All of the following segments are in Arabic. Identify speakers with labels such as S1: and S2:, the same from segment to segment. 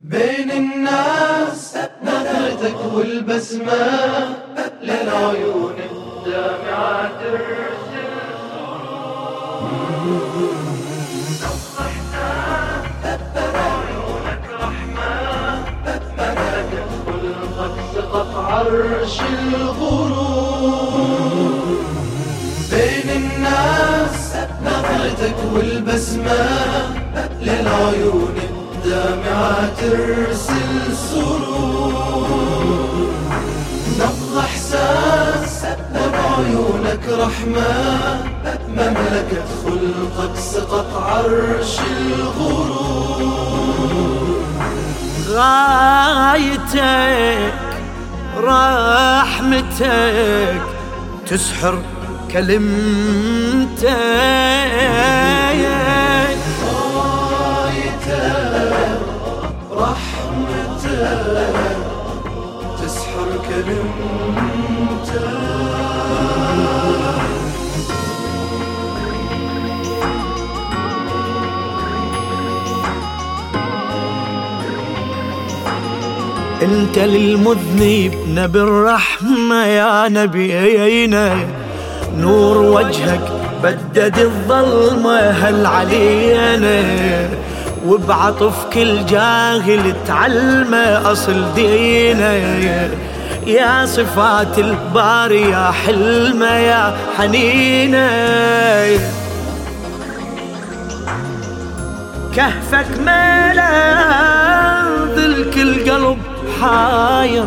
S1: بين الناس نظرتك والبسمة للعيون الدامعة عرش الغروب بين الناس نظرتك والبسمة للعيون الدامعة ترسل سرور. نبض إحساس وبعيونك رحمة. مملكة خلقك سقط عرش الغرور.
S2: غايتك رحمتك تسحر كلمتك انت للمذنب نبي الرحمة يا نبينا نور وجهك بدد الظلمة هل علينا؟ وبعطف كل جاهل تعلمه أصل دينا يا صفات الباري يا حلمة يا حنينة كهفك الكل قلب حاير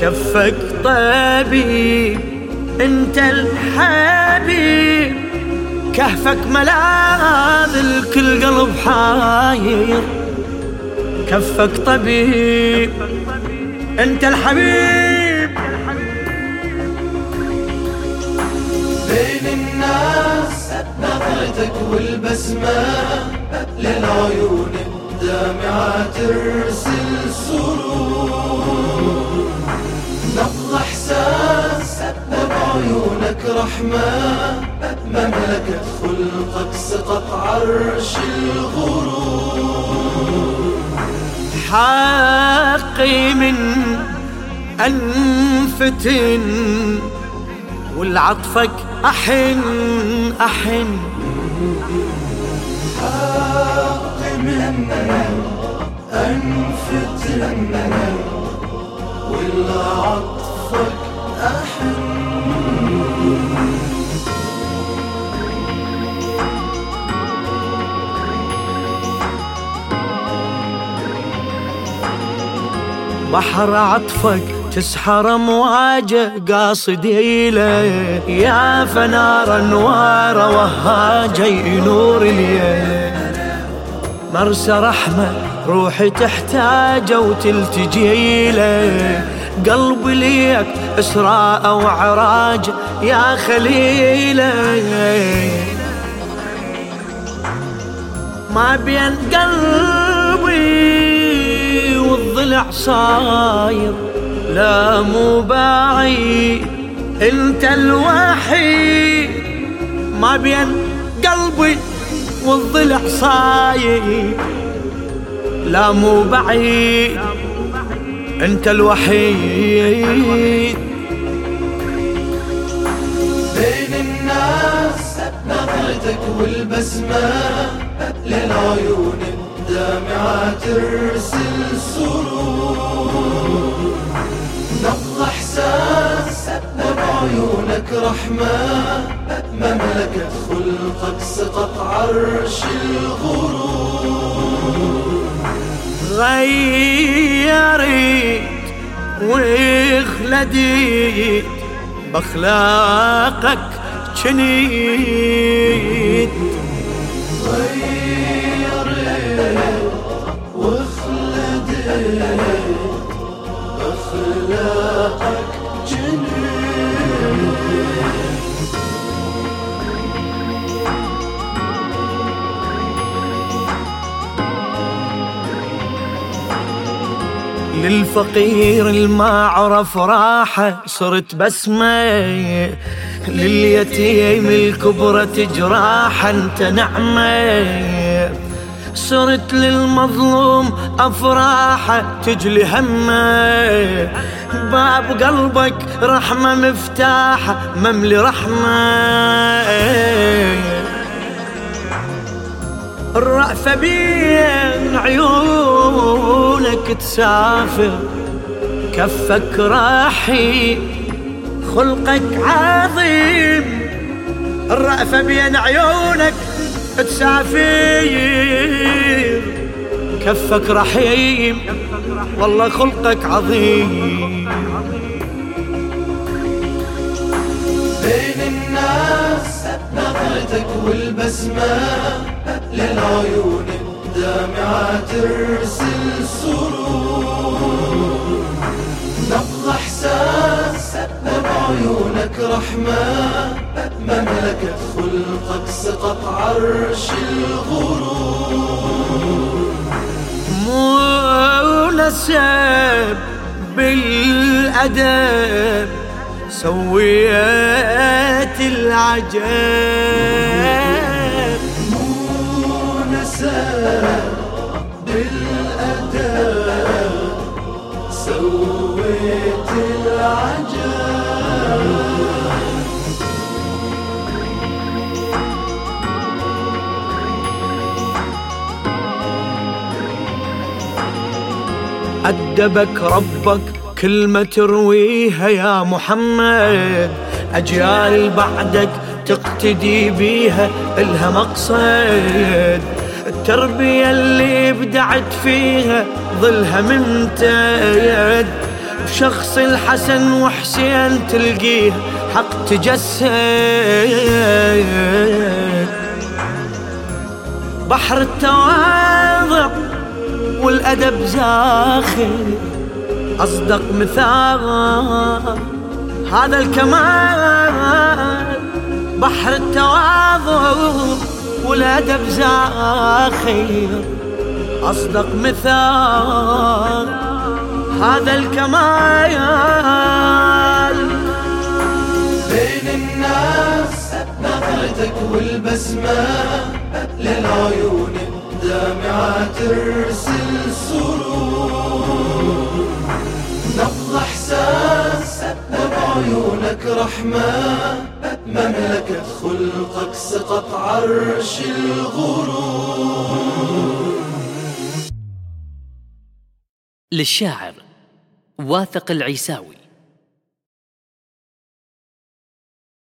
S2: كفك طبيب انت الحبيب. كهفك ملاذ الكل قلب حاير. كفك طبيب انت الحبيب.
S1: بين الناس نظرتك والبسمة للعيون الدامعة ترسل سرور. رحمة مملكة خلقك سقط عرش الغرور.
S2: حقي من أنفتن والعطفك أحن أحن.
S1: حق من أنفتن ولا
S2: بحر عطفك تسحر امواجه قاصدي له يا فنار أنوار وهاجه ينور الليل مرسى رحمة روحي تحتاجه وتلتجي له قلبي ليك إسراء وعراج يا خليلة. ما بين قلبي والضلع صاير لا مو بعيد. انت الوحيد. ما بين قلبي والضلع صاير. لا مو بعيد. انت الوحيد.
S1: بين الناس نظرتك والبسمة للعيون الدامعة ترسل سرور نبض احساس وبعيونك رحمة مملكة خلقك سقط عرش الغرور.
S2: غيرت وخلديت باخلاقك جنيت للفقير الما عرف راحة صرت بسمة لليتيم الكبرى تجراح انت نعمة صرت للمظلوم أفراحه تجلي همة. باب قلبك رحمة مفتاحه مملي رحمة. الرأفة بين عيونك تسافر كفك راحي خلقك عظيم. الرأفة بين عيونك تسافر كفك رحيم. والله خلقك عظيم.
S1: بين الناس نظرتك والبسمة. للعيون الدامعة ترسل سرور. نبض إحساس بعيونك رحمة مملكة خلقك سقط عرش الغرور.
S2: مو نسب بالأدب سويت العجب.
S1: سويت العجب
S2: أدبك ربك كلمة ترويها يا محمد. أجيال بعدك تقتدي بيها إلها مقصد. التربية اللي بدعت فيها ظلها ممتد بشخص الحسن وحسين تلقيه حق تجسد. بحر التواضع والأدب زاخر أصدق مثال هذا الكمال. بحر التواضع والأدب زاخر أصدق مثال هذا الكمال.
S1: بين الناس نظرتك والبسمة للعيون الدامعة ترسل سرور. نبض إحساس وبعيونك رحمة. مملكة خلقك سقط عرش الغرور.
S3: للشاعر واثق العيساوي.